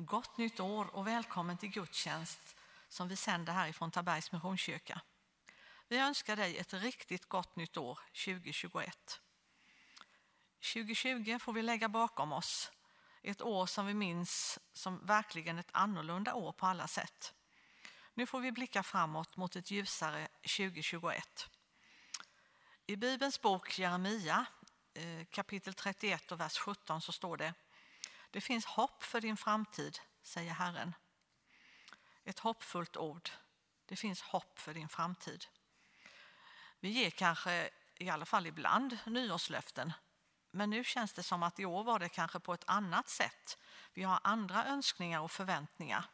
Gott nytt år och välkommen till gudstjänst som vi sänder härifrån Tabergs Missionskyrka. Vi önskar dig ett riktigt gott nytt år 2021. 2020 får vi lägga bakom oss. Ett år som vi minns som verkligen ett annorlunda år på alla sätt. Nu får vi blicka framåt mot ett ljusare 2021. I Bibelns bok Jeremia eh, kapitel 31 och vers 17 så står det det finns hopp för din framtid, säger Herren. Ett hoppfullt ord. Det finns hopp för din framtid. Vi ger kanske, i alla fall ibland, nyårslöften. Men nu känns det som att i år var det kanske på ett annat sätt. Vi har andra önskningar och förväntningar.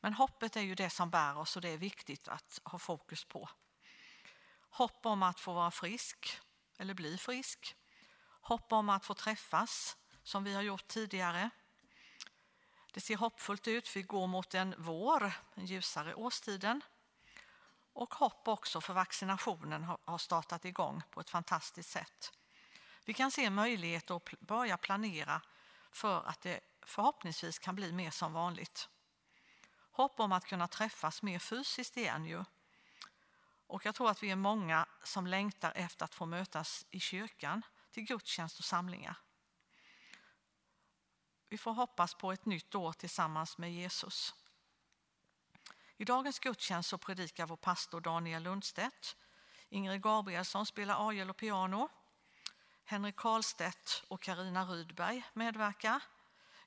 Men hoppet är ju det som bär oss och det är viktigt att ha fokus på. Hopp om att få vara frisk eller bli frisk. Hopp om att få träffas som vi har gjort tidigare. Det ser hoppfullt ut. Vi går mot en vår, en ljusare årstiden. Och hopp också för vaccinationen har startat igång på ett fantastiskt sätt. Vi kan se möjligheter att börja planera för att det förhoppningsvis kan bli mer som vanligt. Hopp om att kunna träffas mer fysiskt igen ju. Och jag tror att vi är många som längtar efter att få mötas i kyrkan till gudstjänst och samlingar. Vi får hoppas på ett nytt år tillsammans med Jesus. I dagens gudstjänst så predikar vår pastor Daniel Lundstedt. Ingrid Gabrielsson spelar orgel och piano. Henrik Karlstedt och Karina Rydberg medverkar.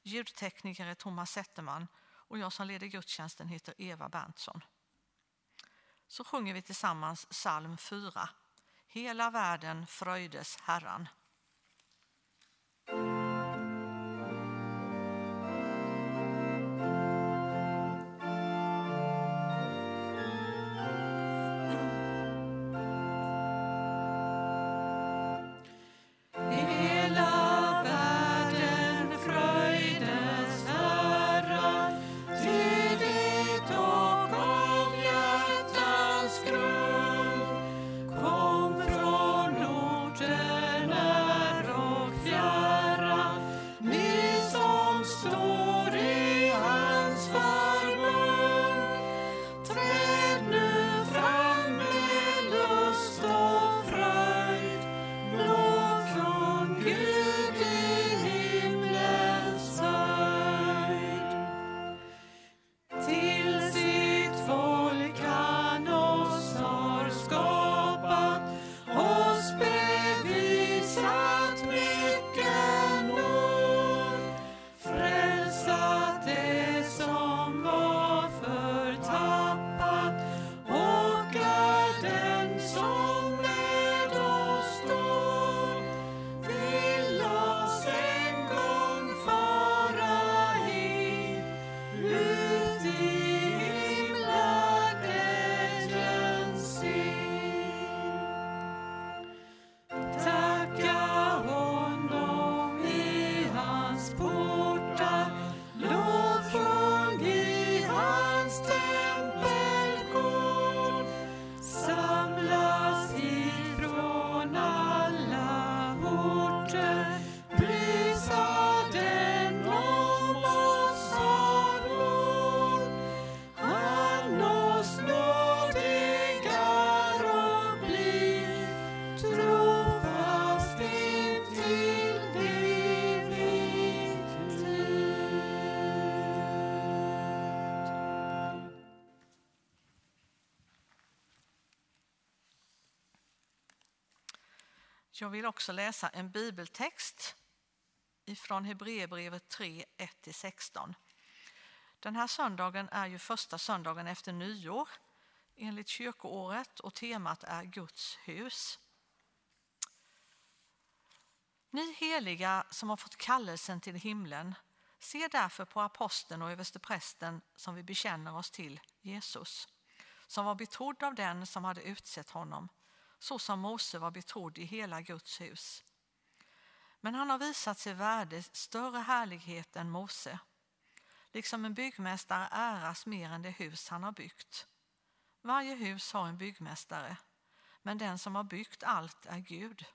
Ljudtekniker är Thomas Zetterman och jag som leder gudstjänsten heter Eva Berntsson. Så sjunger vi tillsammans psalm 4. Hela världen fröjdes Herran. Jag vill också läsa en bibeltext ifrån Hebreerbrevet 3, 1-16. Den här söndagen är ju första söndagen efter nyår enligt kyrkoåret och temat är Guds hus. Ni heliga som har fått kallelsen till himlen, se därför på aposteln och översteprästen som vi bekänner oss till, Jesus, som var betrodd av den som hade utsett honom så som Mose var betrodd i hela Guds hus. Men han har visat sig värde större härlighet än Mose. Liksom en byggmästare äras mer än det hus han har byggt. Varje hus har en byggmästare, men den som har byggt allt är Gud.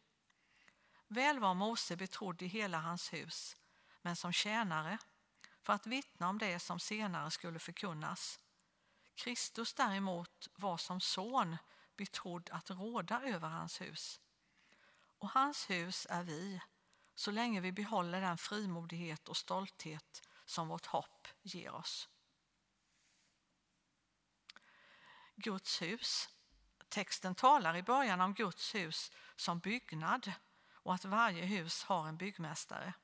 Väl var Mose betrodd i hela hans hus, men som tjänare för att vittna om det som senare skulle förkunnas. Kristus däremot var som son betrodd att råda över hans hus. Och hans hus är vi, så länge vi behåller den frimodighet och stolthet som vårt hopp ger oss. Guds hus. Texten talar i början om Guds hus som byggnad och att varje hus har en byggmästare.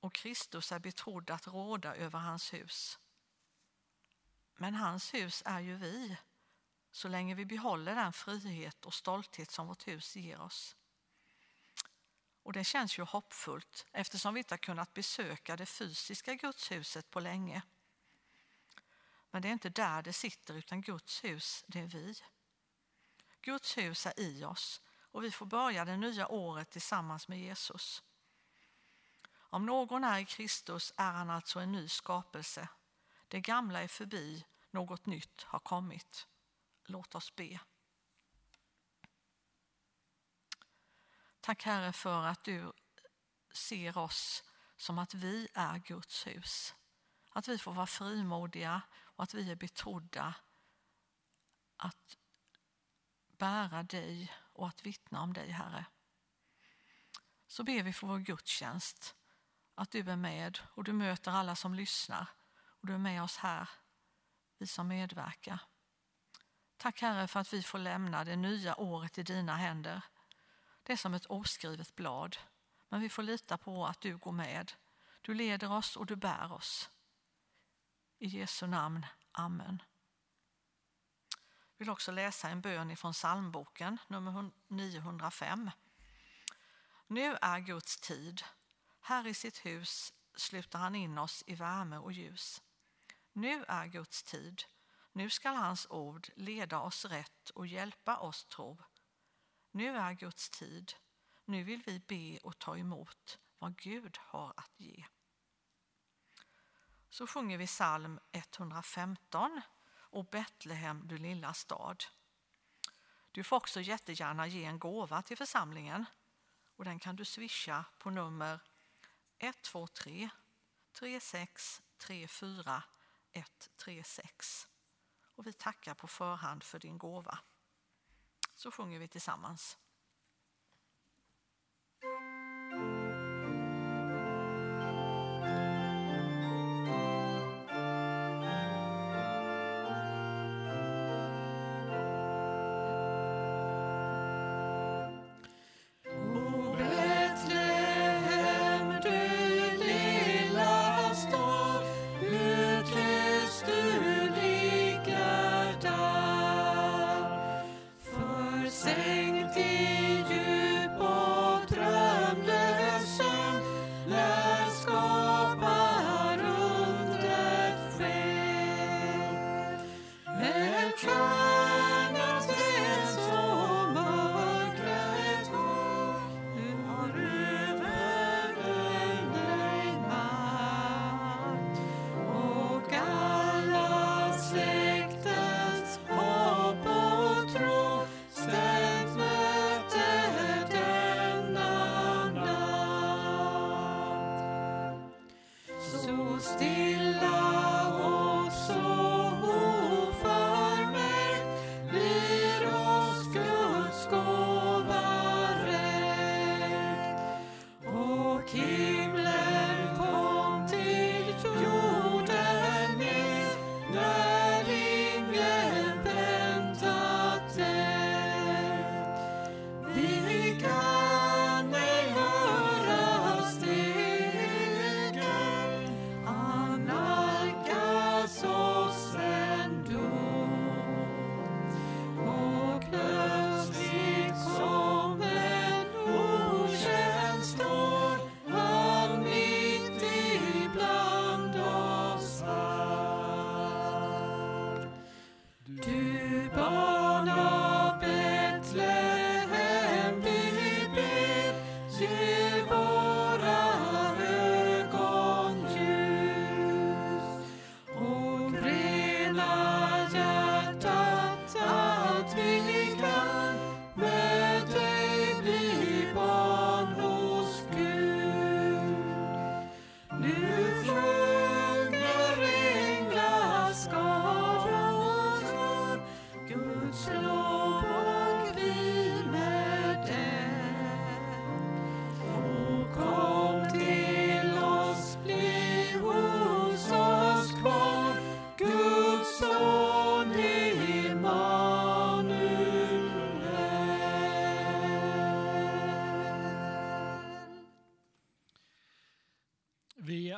Och Kristus är betrodd att råda över hans hus. Men hans hus är ju vi, så länge vi behåller den frihet och stolthet som vårt hus ger oss. Och det känns ju hoppfullt eftersom vi inte har kunnat besöka det fysiska gudshuset på länge. Men det är inte där det sitter utan Guds hus, det är vi. Guds hus är i oss och vi får börja det nya året tillsammans med Jesus. Om någon är i Kristus är han alltså en ny skapelse. Det gamla är förbi, något nytt har kommit. Låt oss be. Tack Herre för att du ser oss som att vi är Guds hus. Att vi får vara frimodiga och att vi är betrodda att bära dig och att vittna om dig, Herre. Så ber vi för vår gudstjänst, att du är med och du möter alla som lyssnar och du är med oss här, vi som medverkar. Tack Herre för att vi får lämna det nya året i dina händer. Det är som ett oskrivet blad, men vi får lita på att du går med. Du leder oss och du bär oss. I Jesu namn. Amen. Jag vill också läsa en bön från psalmboken, nummer 905. Nu är Guds tid. Här i sitt hus sluter han in oss i värme och ljus. Nu är Guds tid. Nu skall hans ord leda oss rätt och hjälpa oss tro. Nu är Guds tid. Nu vill vi be och ta emot vad Gud har att ge så sjunger vi psalm 115 och Betlehem du lilla stad. Du får också jättegärna ge en gåva till församlingen och den kan du swisha på nummer 123 36 34 136. Och vi tackar på förhand för din gåva. Så sjunger vi tillsammans.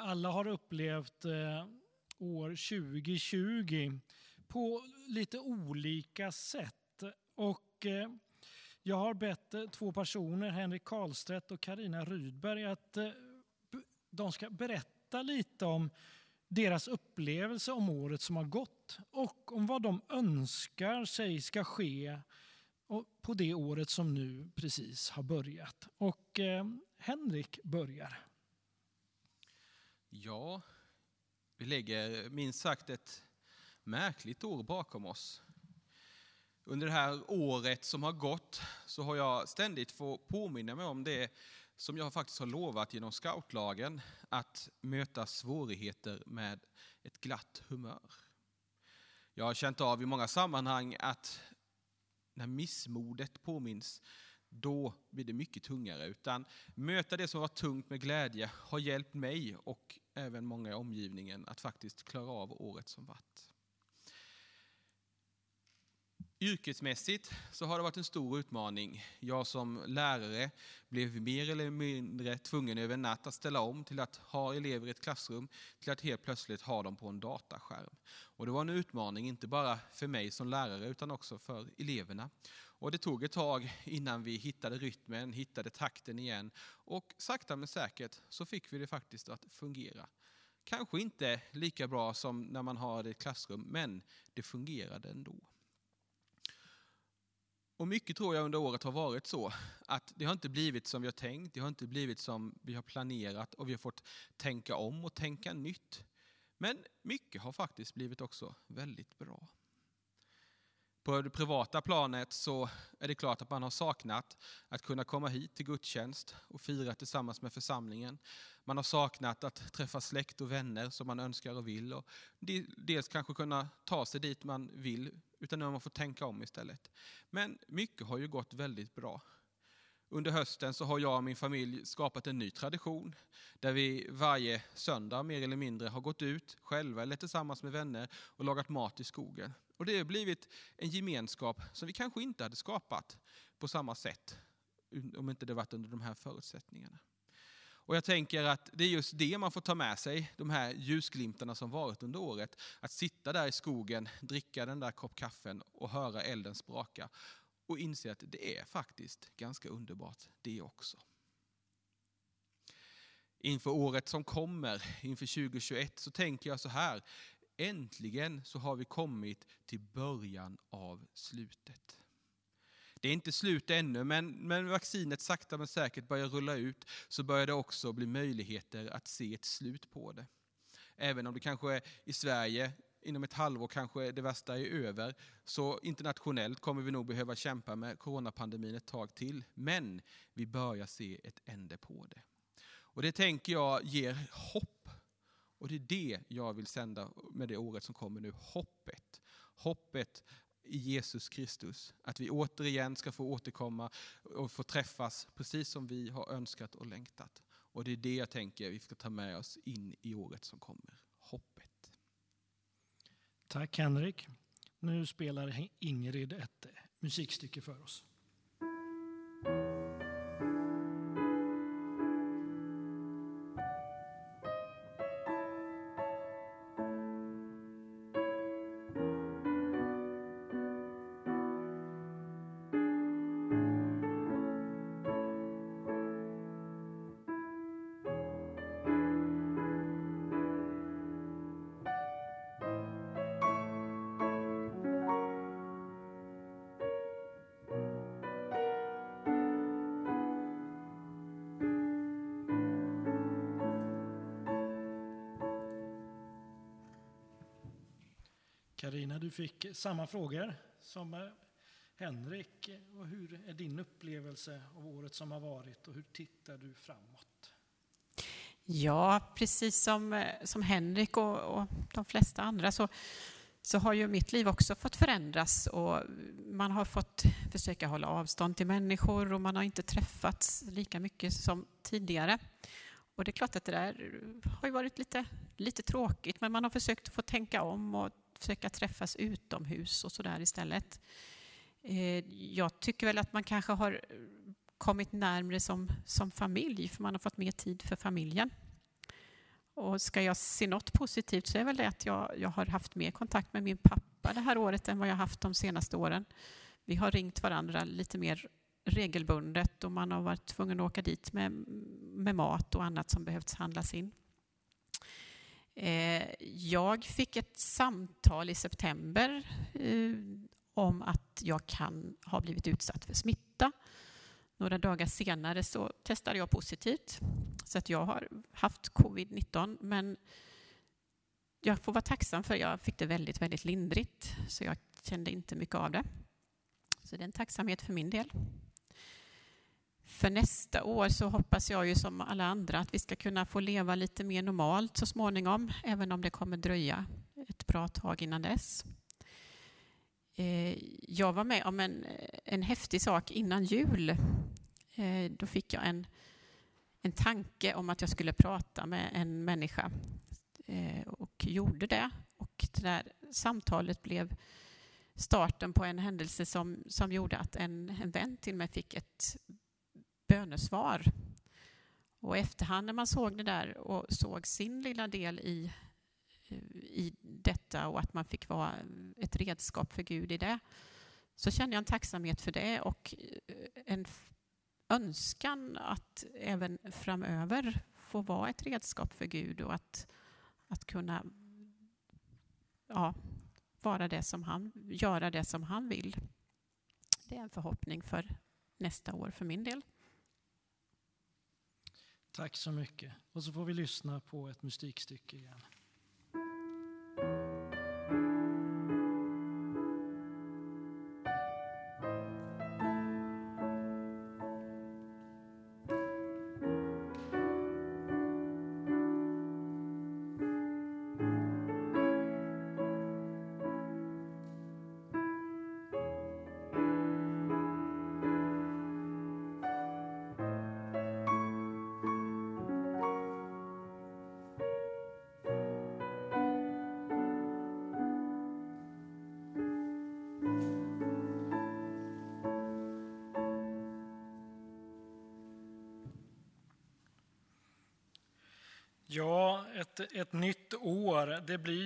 Alla har upplevt eh, år 2020 på lite olika sätt. Och eh, jag har bett eh, två personer, Henrik Karlstedt och Karina Rydberg, att de ska berätta lite om deras upplevelse om året som har gått och om vad de önskar sig ska ske på det året som nu precis har börjat. Och Henrik börjar. Ja, vi lägger minst sagt ett märkligt år bakom oss. Under det här året som har gått så har jag ständigt fått påminna mig om det som jag faktiskt har lovat genom scoutlagen, att möta svårigheter med ett glatt humör. Jag har känt av i många sammanhang att när missmodet påminns, då blir det mycket tungare. Utan möta det som var tungt med glädje har hjälpt mig och även många i omgivningen att faktiskt klara av året som varit. Yrkesmässigt så har det varit en stor utmaning. Jag som lärare blev mer eller mindre tvungen över en natt att ställa om till att ha elever i ett klassrum till att helt plötsligt ha dem på en dataskärm. Och det var en utmaning, inte bara för mig som lärare utan också för eleverna. Och det tog ett tag innan vi hittade rytmen, hittade takten igen och sakta men säkert så fick vi det faktiskt att fungera. Kanske inte lika bra som när man har det i ett klassrum, men det fungerade ändå. Och mycket tror jag under året har varit så att det har inte blivit som vi har tänkt, det har inte blivit som vi har planerat och vi har fått tänka om och tänka nytt. Men mycket har faktiskt blivit också väldigt bra. På det privata planet så är det klart att man har saknat att kunna komma hit till gudstjänst och fira tillsammans med församlingen. Man har saknat att träffa släkt och vänner som man önskar och vill. Och dels kanske kunna ta sig dit man vill, utan nu har man fått tänka om istället. Men mycket har ju gått väldigt bra. Under hösten så har jag och min familj skapat en ny tradition där vi varje söndag mer eller mindre har gått ut själva eller tillsammans med vänner och lagat mat i skogen. Och det har blivit en gemenskap som vi kanske inte hade skapat på samma sätt om inte det varit under de här förutsättningarna. Och jag tänker att det är just det man får ta med sig, de här ljusglimtarna som varit under året. Att sitta där i skogen, dricka den där kopp kaffen och höra elden spraka. Och inse att det är faktiskt ganska underbart det också. Inför året som kommer, inför 2021, så tänker jag så här. Äntligen så har vi kommit till början av slutet. Det är inte slut ännu, men när vaccinet sakta men säkert börjar rulla ut så börjar det också bli möjligheter att se ett slut på det. Även om det kanske är i Sverige inom ett halvår kanske det värsta är över, så internationellt kommer vi nog behöva kämpa med coronapandemin ett tag till. Men vi börjar se ett ände på det. Och det tänker jag ger hopp. Och det är det jag vill sända med det året som kommer nu, hoppet. Hoppet i Jesus Kristus. Att vi återigen ska få återkomma och få träffas precis som vi har önskat och längtat. Och det är det jag tänker vi ska ta med oss in i året som kommer. Hoppet. Tack Henrik. Nu spelar Ingrid ett musikstycke för oss. Karina, du fick samma frågor som eh, Henrik. Och hur är din upplevelse av året som har varit och hur tittar du framåt? Ja, precis som, eh, som Henrik och, och de flesta andra så, så har ju mitt liv också fått förändras och man har fått försöka hålla avstånd till människor och man har inte träffats lika mycket som tidigare. Och det är klart att det där har ju varit lite, lite tråkigt men man har försökt få tänka om och försöka träffas utomhus och sådär istället. Eh, jag tycker väl att man kanske har kommit närmre som, som familj, för man har fått mer tid för familjen. Och ska jag se något positivt så är väl det att jag, jag har haft mer kontakt med min pappa det här året än vad jag haft de senaste åren. Vi har ringt varandra lite mer regelbundet och man har varit tvungen att åka dit med, med mat och annat som behövts handlas in. Eh, jag fick ett samtal i september eh, om att jag kan ha blivit utsatt för smitta. Några dagar senare så testade jag positivt. Så att jag har haft covid-19 men jag får vara tacksam för jag fick det väldigt, väldigt lindrigt så jag kände inte mycket av det. Så det är en tacksamhet för min del. För nästa år så hoppas jag ju som alla andra att vi ska kunna få leva lite mer normalt så småningom, även om det kommer dröja ett bra tag innan dess. Eh, jag var med om en, en häftig sak innan jul. Eh, då fick jag en, en tanke om att jag skulle prata med en människa eh, och gjorde det. Och det där samtalet blev starten på en händelse som, som gjorde att en, en vän till mig fick ett bönesvar. Och efterhand när man såg det där och såg sin lilla del i, i detta och att man fick vara ett redskap för Gud i det, så kände jag en tacksamhet för det och eh, en önskan att även framöver få vara ett redskap för Gud och att, att kunna ja, vara det som han, göra det som han vill. Det är en förhoppning för nästa år för min del. Tack så mycket. Och så får vi lyssna på ett musikstycke igen.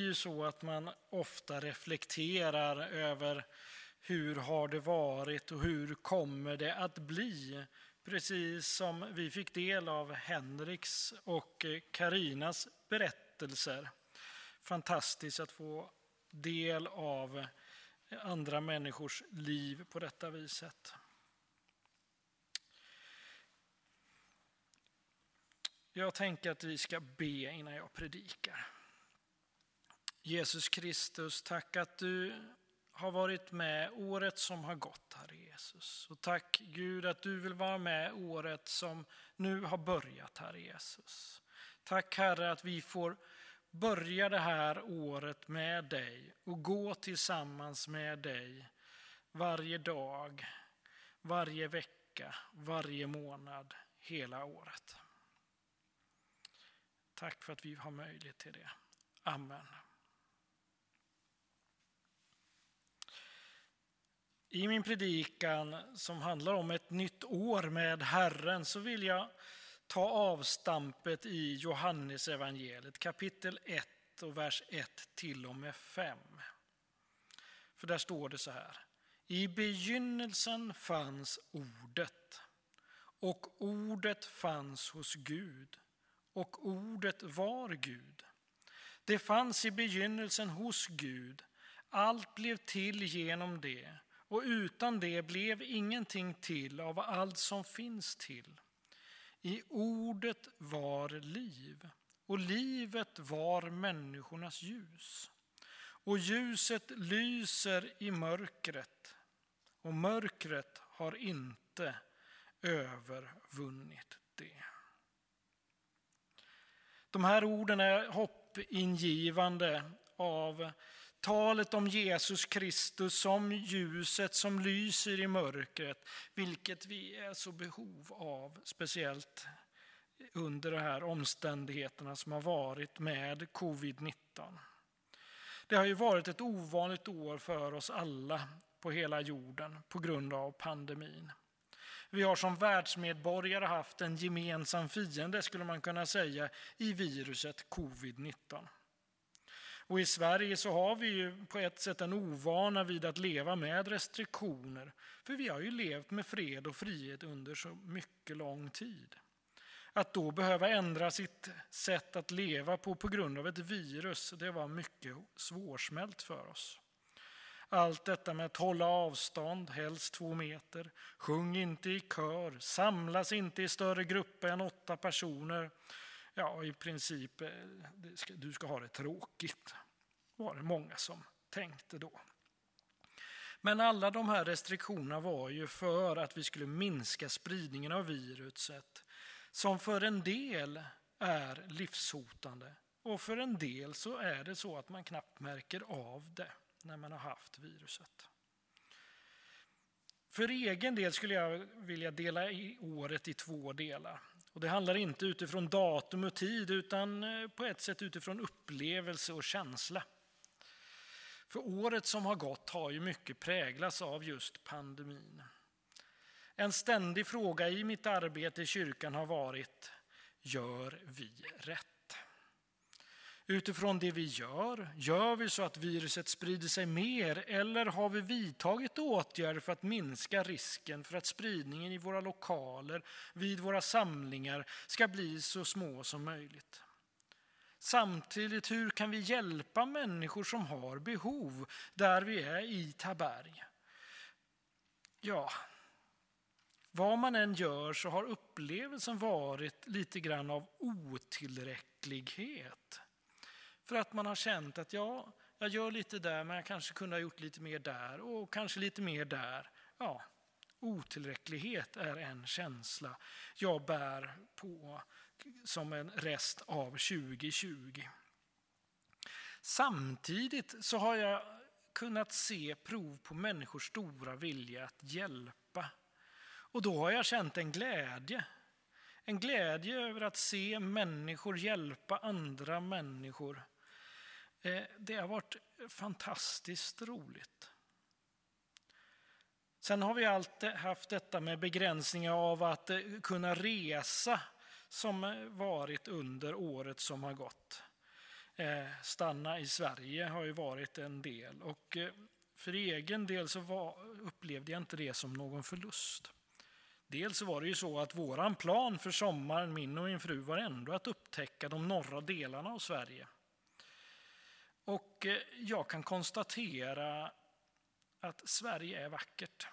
Ju så att man ofta reflekterar över hur har det varit och hur kommer det att bli? Precis som vi fick del av Henriks och Karinas berättelser. Fantastiskt att få del av andra människors liv på detta viset. Jag tänker att vi ska be innan jag predikar. Jesus Kristus, tack att du har varit med året som har gått, Herre Jesus. Och tack Gud att du vill vara med året som nu har börjat, Herre Jesus. Tack Herre att vi får börja det här året med dig och gå tillsammans med dig varje dag, varje vecka, varje månad, hela året. Tack för att vi har möjlighet till det. Amen. I min predikan som handlar om ett nytt år med Herren så vill jag ta avstampet i Johannes evangeliet kapitel 1 och vers 1 till och med 5. För där står det så här. I begynnelsen fanns ordet och ordet fanns hos Gud och ordet var Gud. Det fanns i begynnelsen hos Gud. Allt blev till genom det och utan det blev ingenting till av allt som finns till. I ordet var liv och livet var människornas ljus. Och ljuset lyser i mörkret och mörkret har inte övervunnit det. De här orden är hoppingivande av talet om Jesus Kristus som ljuset som lyser i mörkret, vilket vi är så behov av, speciellt under de här omständigheterna som har varit med covid-19. Det har ju varit ett ovanligt år för oss alla på hela jorden på grund av pandemin. Vi har som världsmedborgare haft en gemensam fiende, skulle man kunna säga, i viruset covid-19. Och i Sverige så har vi ju på ett sätt en ovana vid att leva med restriktioner. För vi har ju levt med fred och frihet under så mycket lång tid. Att då behöva ändra sitt sätt att leva på på grund av ett virus, det var mycket svårsmält för oss. Allt detta med att hålla avstånd, helst två meter, sjung inte i kör, samlas inte i större grupper än åtta personer. Ja, i princip, eh, du ska ha det tråkigt, var det många som tänkte då. Men alla de här restriktionerna var ju för att vi skulle minska spridningen av viruset som för en del är livshotande och för en del så är det så att man knappt märker av det när man har haft viruset. För egen del skulle jag vilja dela i året i två delar. Och det handlar inte utifrån datum och tid utan eh, på ett sätt utifrån upplevelse och känsla. För året som har gått har ju mycket präglats av just pandemin. En ständig fråga i mitt arbete i kyrkan har varit, gör vi rätt? Utifrån det vi gör, gör vi så att viruset sprider sig mer eller har vi vidtagit åtgärder för att minska risken för att spridningen i våra lokaler, vid våra samlingar, ska bli så små som möjligt? Samtidigt, hur kan vi hjälpa människor som har behov där vi är i Taberg? Ja, vad man än gör så har upplevelsen varit lite grann av otillräcklighet. För att man har känt att ja, jag gör lite där men jag kanske kunde ha gjort lite mer där och kanske lite mer där. Ja, otillräcklighet är en känsla jag bär på som en rest av 2020. Samtidigt så har jag kunnat se prov på människors stora vilja att hjälpa. Och då har jag känt en glädje. En glädje över att se människor hjälpa andra människor. Eh, det har varit fantastiskt roligt. Sen har vi alltid haft detta med begränsningar av att eh, kunna resa som eh, varit under året som har gått. Stanna i Sverige har ju varit en del och för egen del så var, upplevde jag inte det som någon förlust. Dels var det ju så att våran plan för sommaren, min och min fru, var ändå att upptäcka de norra delarna av Sverige. Och eh, jag kan konstatera att Sverige är vackert.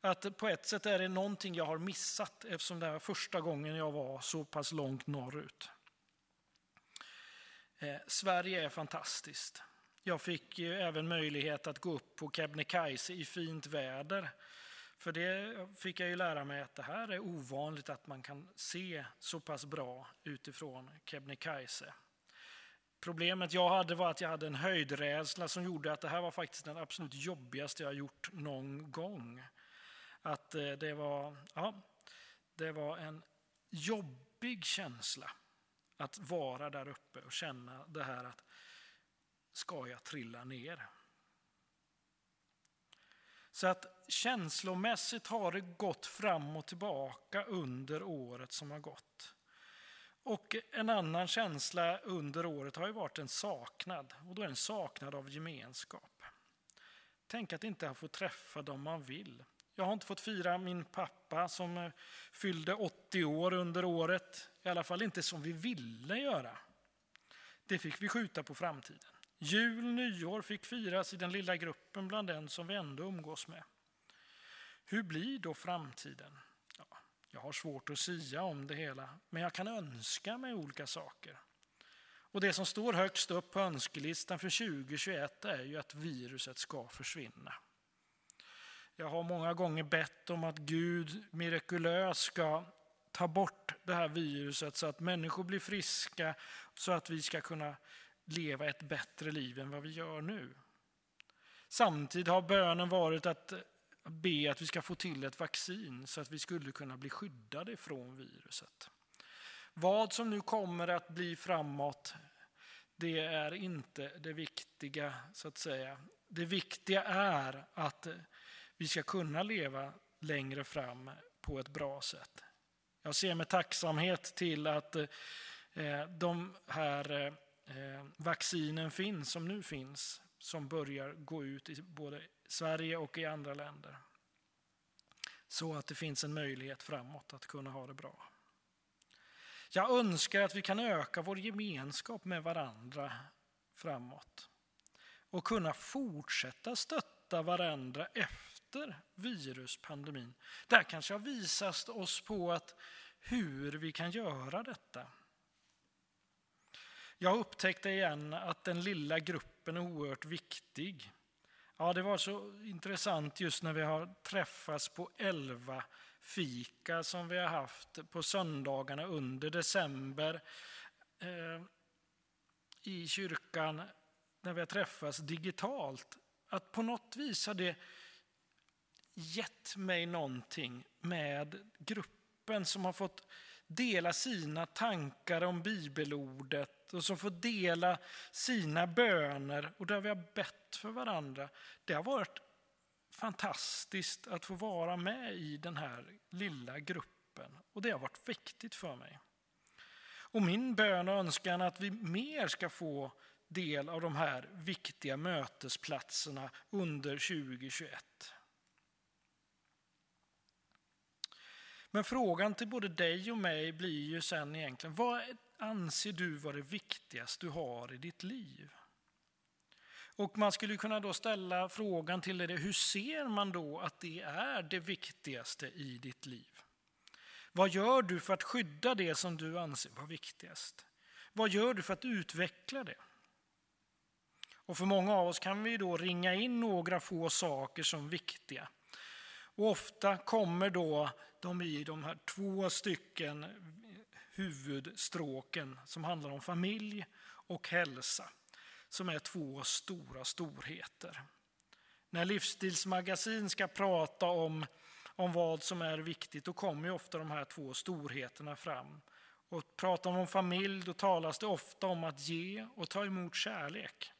Att på ett sätt är det någonting jag har missat eftersom det var första gången jag var så pass långt norrut. Eh, Sverige är fantastiskt. Jag fick även möjlighet att gå upp på Kebnekaise i fint väder. För det fick jag ju lära mig att det här är ovanligt att man kan se så pass bra utifrån Kebnekaise. Problemet jag hade var att jag hade en höjdrädsla som gjorde att det här var faktiskt den absolut jobbigaste jag gjort någon gång. Att eh, det var, ja, det var en jobbig känsla att vara där uppe och känna det här att ska jag trilla ner? Så att känslomässigt har det gått fram och tillbaka under året som har gått. Och en annan känsla under året har ju varit en saknad, och då är det en saknad av gemenskap. Tänk att inte få träffa dem man vill. Jag har inte fått fira min pappa som eh, fyllde 80 år under året, i alla fall inte som vi ville göra. Det fick vi skjuta på framtiden. Jul, nyår fick firas i den lilla gruppen bland den som vi ändå umgås med. Hur blir då framtiden? Jag har svårt att sia om det hela, men jag kan önska mig olika saker. Och det som står högst upp på önskelistan för 2021 är ju att viruset ska försvinna. Jag har många gånger bett om att Gud mirakulöst ska ta bort det här viruset så att människor blir friska, så att vi ska kunna leva ett bättre liv än vad vi gör nu. Samtidigt har bönen varit att be att vi ska få till ett vaccin så att vi skulle kunna bli skyddade från viruset. Vad som nu kommer att bli framåt, det är inte det viktiga så att säga. Det viktiga är att vi ska kunna leva längre fram på ett bra sätt. Jag ser med tacksamhet till att eh, de här eh, eh, vaccinen finns som nu finns, som börjar gå ut i både Sverige och i andra länder. Så att det finns en möjlighet framåt att kunna ha det bra. Jag önskar att vi kan öka vår gemenskap med varandra framåt och kunna fortsätta stötta varandra efter viruspandemin. Där kanske har visat oss på att hur vi kan göra detta. Jag upptäckte igen att den lilla gruppen är oerhört viktig. Ja, det var så intressant just när vi har träffats på elva fika som vi har haft på söndagarna under december eh, i kyrkan när vi har träffats digitalt. Att på något vis har det gett mig någonting med gruppen som har fått dela sina tankar om bibelordet och som får dela sina böner och där vi har bett för varandra. Det har varit fantastiskt att få vara med i den här lilla gruppen och det har varit viktigt för mig. Och min bön och önskan är att vi mer ska få del av de här viktiga mötesplatserna under 2021. Men frågan till både dig och mig blir ju sen egentligen, vad anser du vara det viktigaste du har i ditt liv? Och man skulle kunna då ställa frågan till dig, hur ser man då att det är det viktigaste i ditt liv? Vad gör du för att skydda det som du anser vara viktigast? Vad gör du för att utveckla det? Och för många av oss kan vi då ringa in några få saker som viktiga. Och ofta kommer då de i de här två stycken huvudstråken som handlar om familj och hälsa, som är två stora storheter. När Livsstilsmagasin ska prata om, om vad som är viktigt, då kommer ofta de här två storheterna fram. Och pratar man om familj, då talas det ofta om att ge och ta emot kärlek.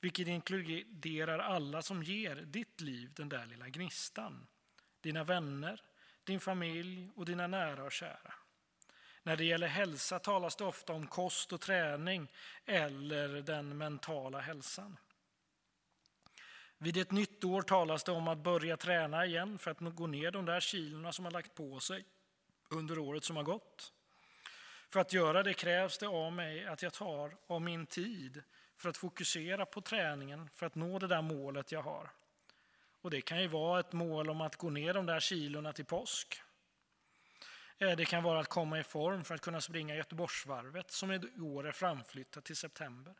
Vilket inkluderar alla som ger ditt liv den där lilla gnistan. Dina vänner, din familj och dina nära och kära. När det gäller hälsa talas det ofta om kost och träning eller den mentala hälsan. Vid ett nytt år talas det om att börja träna igen för att gå ner de där kilorna som har lagt på sig under året som har gått. För att göra det krävs det av mig att jag tar av min tid för att fokusera på träningen för att nå det där målet jag har. Och det kan ju vara ett mål om att gå ner de där kilorna till påsk. Eh, det kan vara att komma i form för att kunna springa Göteborgsvarvet som i år är framflyttat till september.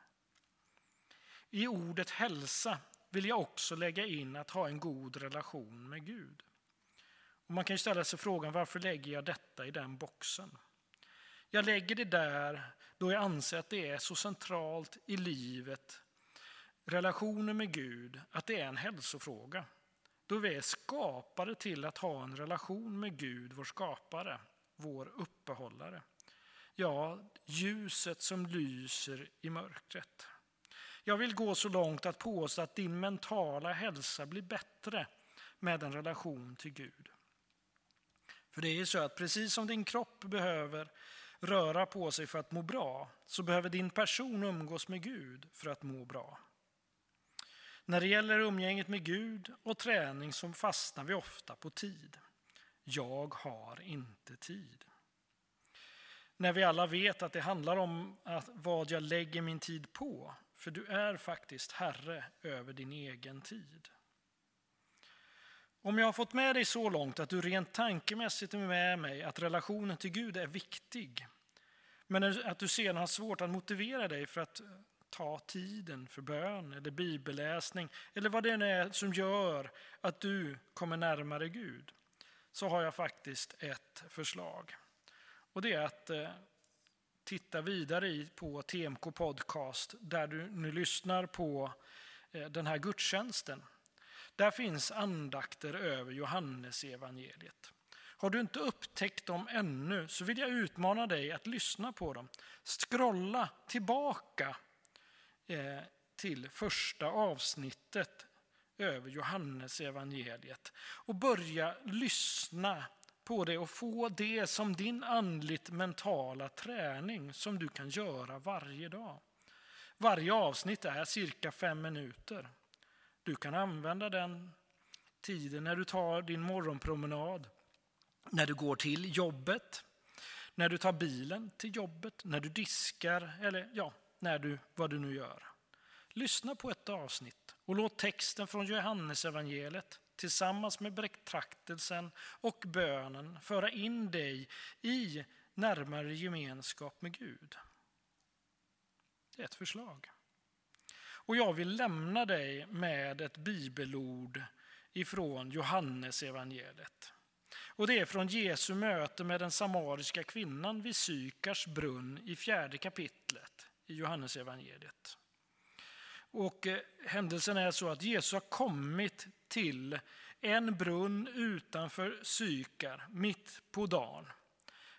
I ordet hälsa vill jag också lägga in att ha en god relation med Gud. Och man kan ju ställa sig frågan varför lägger jag detta i den boxen? Jag lägger det där då jag anser att det är så centralt i livet, relationen med Gud, att det är en hälsofråga. Då vi är skapade till att ha en relation med Gud, vår skapare, vår uppehållare. Ja, ljuset som lyser i mörkret. Jag vill gå så långt att påstå att din mentala hälsa blir bättre med en relation till Gud. För det är ju så att precis som din kropp behöver röra på sig för att må bra, så behöver din person umgås med Gud för att må bra. När det gäller umgänget med Gud och träning så fastnar vi ofta på tid. Jag har inte tid. När vi alla vet att det handlar om att vad jag lägger min tid på, för du är faktiskt herre över din egen tid. Om jag har fått med dig så långt att du rent tankemässigt är med mig att relationen till Gud är viktig, men att du sedan har svårt att motivera dig för att ta tiden för bön eller bibelläsning eller vad det är som gör att du kommer närmare Gud, så har jag faktiskt ett förslag. Och det är att eh, titta vidare på TMK Podcast där du nu lyssnar på eh, den här gudstjänsten. Där finns andakter över Johannes evangeliet. Har du inte upptäckt dem ännu så vill jag utmana dig att lyssna på dem. Scrolla tillbaka Eh, till första avsnittet över Johannes evangeliet och börja lyssna på det och få det som din andligt mentala träning som du kan göra varje dag. Varje avsnitt är cirka fem minuter. Du kan använda den tiden när du tar din morgonpromenad, när du går till jobbet, när du tar bilen till jobbet, när du diskar eller ja, när du, vad du nu gör. Lyssna på ett avsnitt och låt texten från Johannesevangeliet tillsammans med betraktelsen och bönen föra in dig i närmare gemenskap med Gud. Det är ett förslag. Och jag vill lämna dig med ett bibelord ifrån Johannesevangeliet. Och det är från Jesu möte med den samariska kvinnan vid Sykars brunn i fjärde kapitlet i Johannesevangeliet. Och eh, händelsen är så att Jesus har kommit till en brunn utanför Sykar mitt på dagen.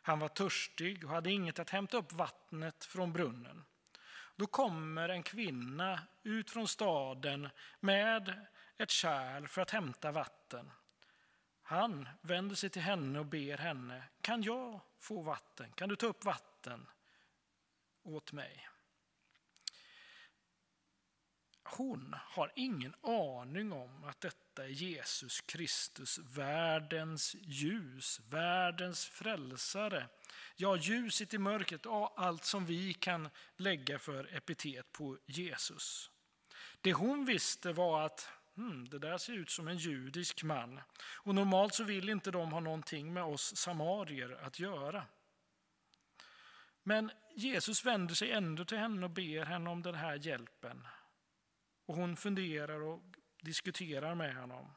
Han var törstig och hade inget att hämta upp vattnet från brunnen. Då kommer en kvinna ut från staden med ett kärl för att hämta vatten. Han vänder sig till henne och ber henne, kan jag få vatten? Kan du ta upp vatten åt mig? Hon har ingen aning om att detta är Jesus Kristus, världens ljus, världens frälsare. Ja, ljuset i mörkret, och allt som vi kan lägga för epitet på Jesus. Det hon visste var att hmm, det där ser ut som en judisk man och normalt så vill inte de ha någonting med oss samarier att göra. Men Jesus vänder sig ändå till henne och ber henne om den här hjälpen. Och hon funderar och diskuterar med honom.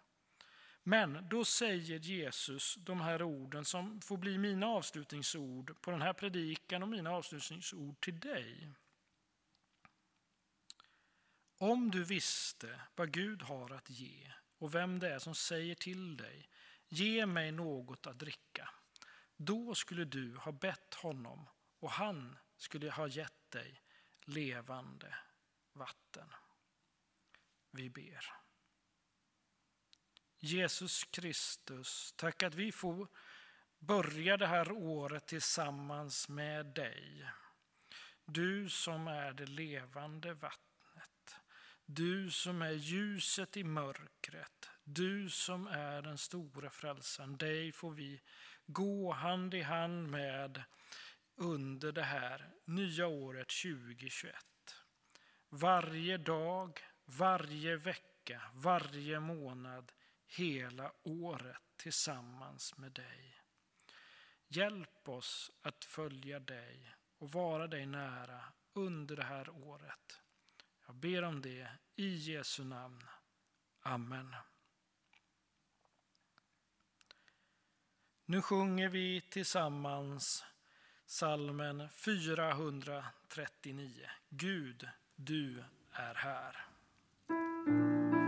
Men då säger Jesus de här orden som får bli mina avslutningsord på den här predikan och mina avslutningsord till dig. Om du visste vad Gud har att ge och vem det är som säger till dig, ge mig något att dricka. Då skulle du ha bett honom och han skulle ha gett dig levande vatten. Vi ber. Jesus Kristus, tack att vi får börja det här året tillsammans med dig. Du som är det levande vattnet. Du som är ljuset i mörkret. Du som är den stora frälsaren. Dig får vi gå hand i hand med under det här nya året 2021. Varje dag, varje vecka, varje månad, hela året tillsammans med dig. Hjälp oss att följa dig och vara dig nära under det här året. Jag ber om det i Jesu namn. Amen. Nu sjunger vi tillsammans salmen 439. Gud, du är här jag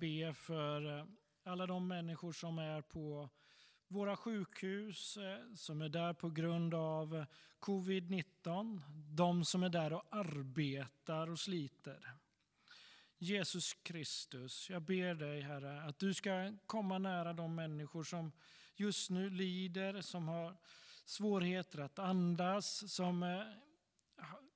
be för eh, alla de människor som är på våra sjukhus, eh, som är där på grund av eh, covid-19. De som är där och arbetar och sliter. Jesus Kristus, jag ber dig Herre att du ska komma nära de människor som just nu lider, som har svårigheter att andas, som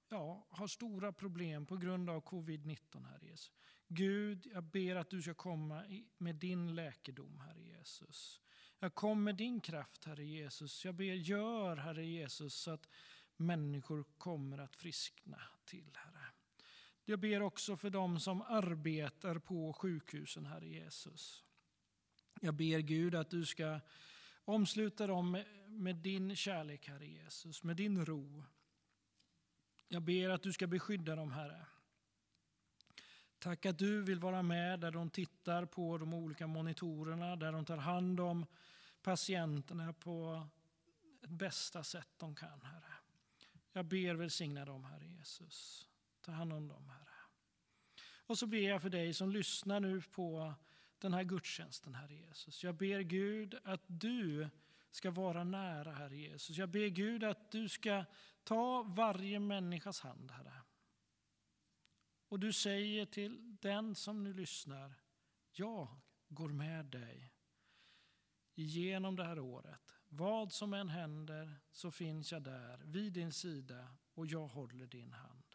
ja, har stora problem på grund av covid-19, Herre Jesus. Gud, jag ber att du ska komma med din läkedom, Herre Jesus. Jag kommer med din kraft, Herre Jesus. Jag ber, gör, Herre Jesus, så att människor kommer att friskna till, Herre. Jag ber också för dem som arbetar på sjukhusen, Herre Jesus. Jag ber Gud att du ska omsluta dem med din kärlek, Herre Jesus, med din ro. Jag ber att du ska beskydda dem, Herre. Tack att du vill vara med där de tittar på de olika monitorerna, där de tar hand om patienterna på bästa sätt de kan, Herre. Jag ber välsigna dem, Herre Jesus. Ta hand om dem, Herre. Och så ber jag för dig som lyssnar nu på den här gudstjänsten, Herre Jesus. Jag ber Gud att du ska vara nära, Herre Jesus. Jag ber Gud att du ska ta varje människas hand, Herre. Och du säger till den som nu lyssnar, jag går med dig igenom det här året. Vad som än händer så finns jag där vid din sida och jag håller din hand.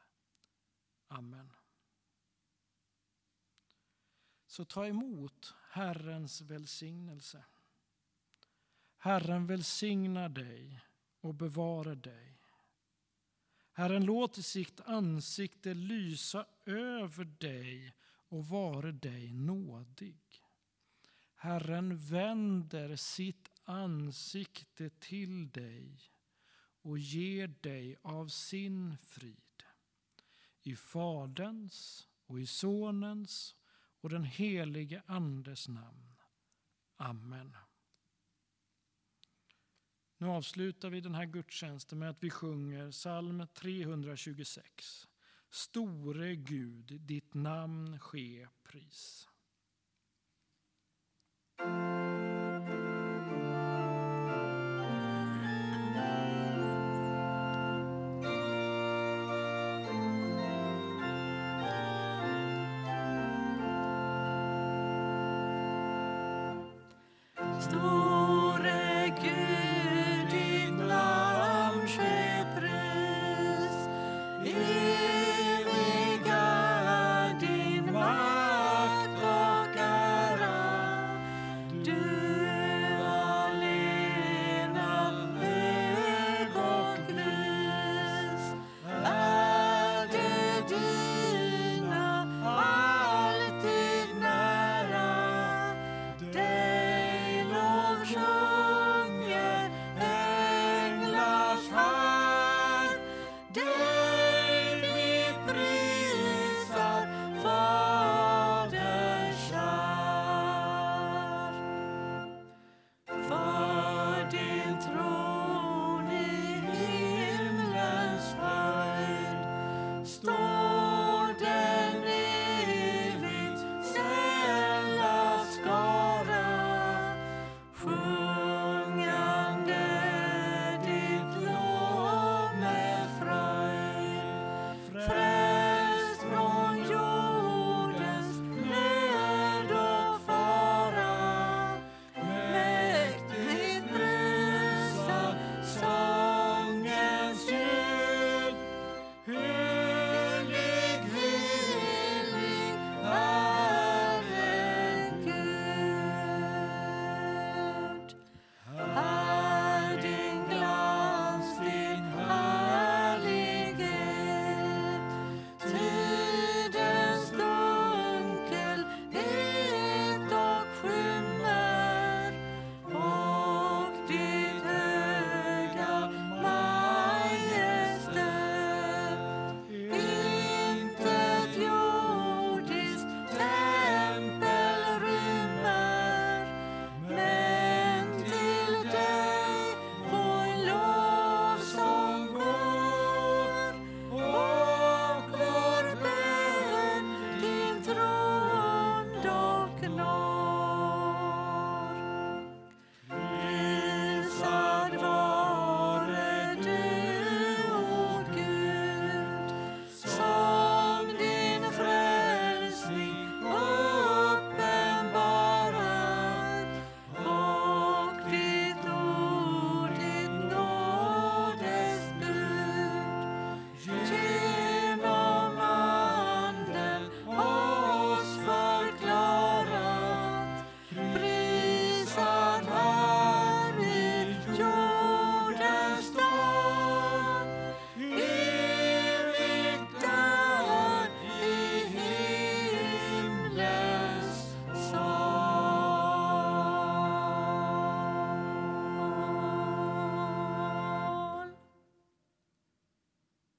Amen. Så ta emot Herrens välsignelse. Herren välsignar dig och bevarar dig. Herren låter sitt ansikte lysa över dig och vare dig nådig. Herren vänder sitt ansikte till dig och ger dig av sin frid. I Faderns och i Sonens och den helige Andes namn. Amen. Nu avslutar vi den här gudstjänsten med att vi sjunger psalm 326. Store Gud, ditt namn ske pris.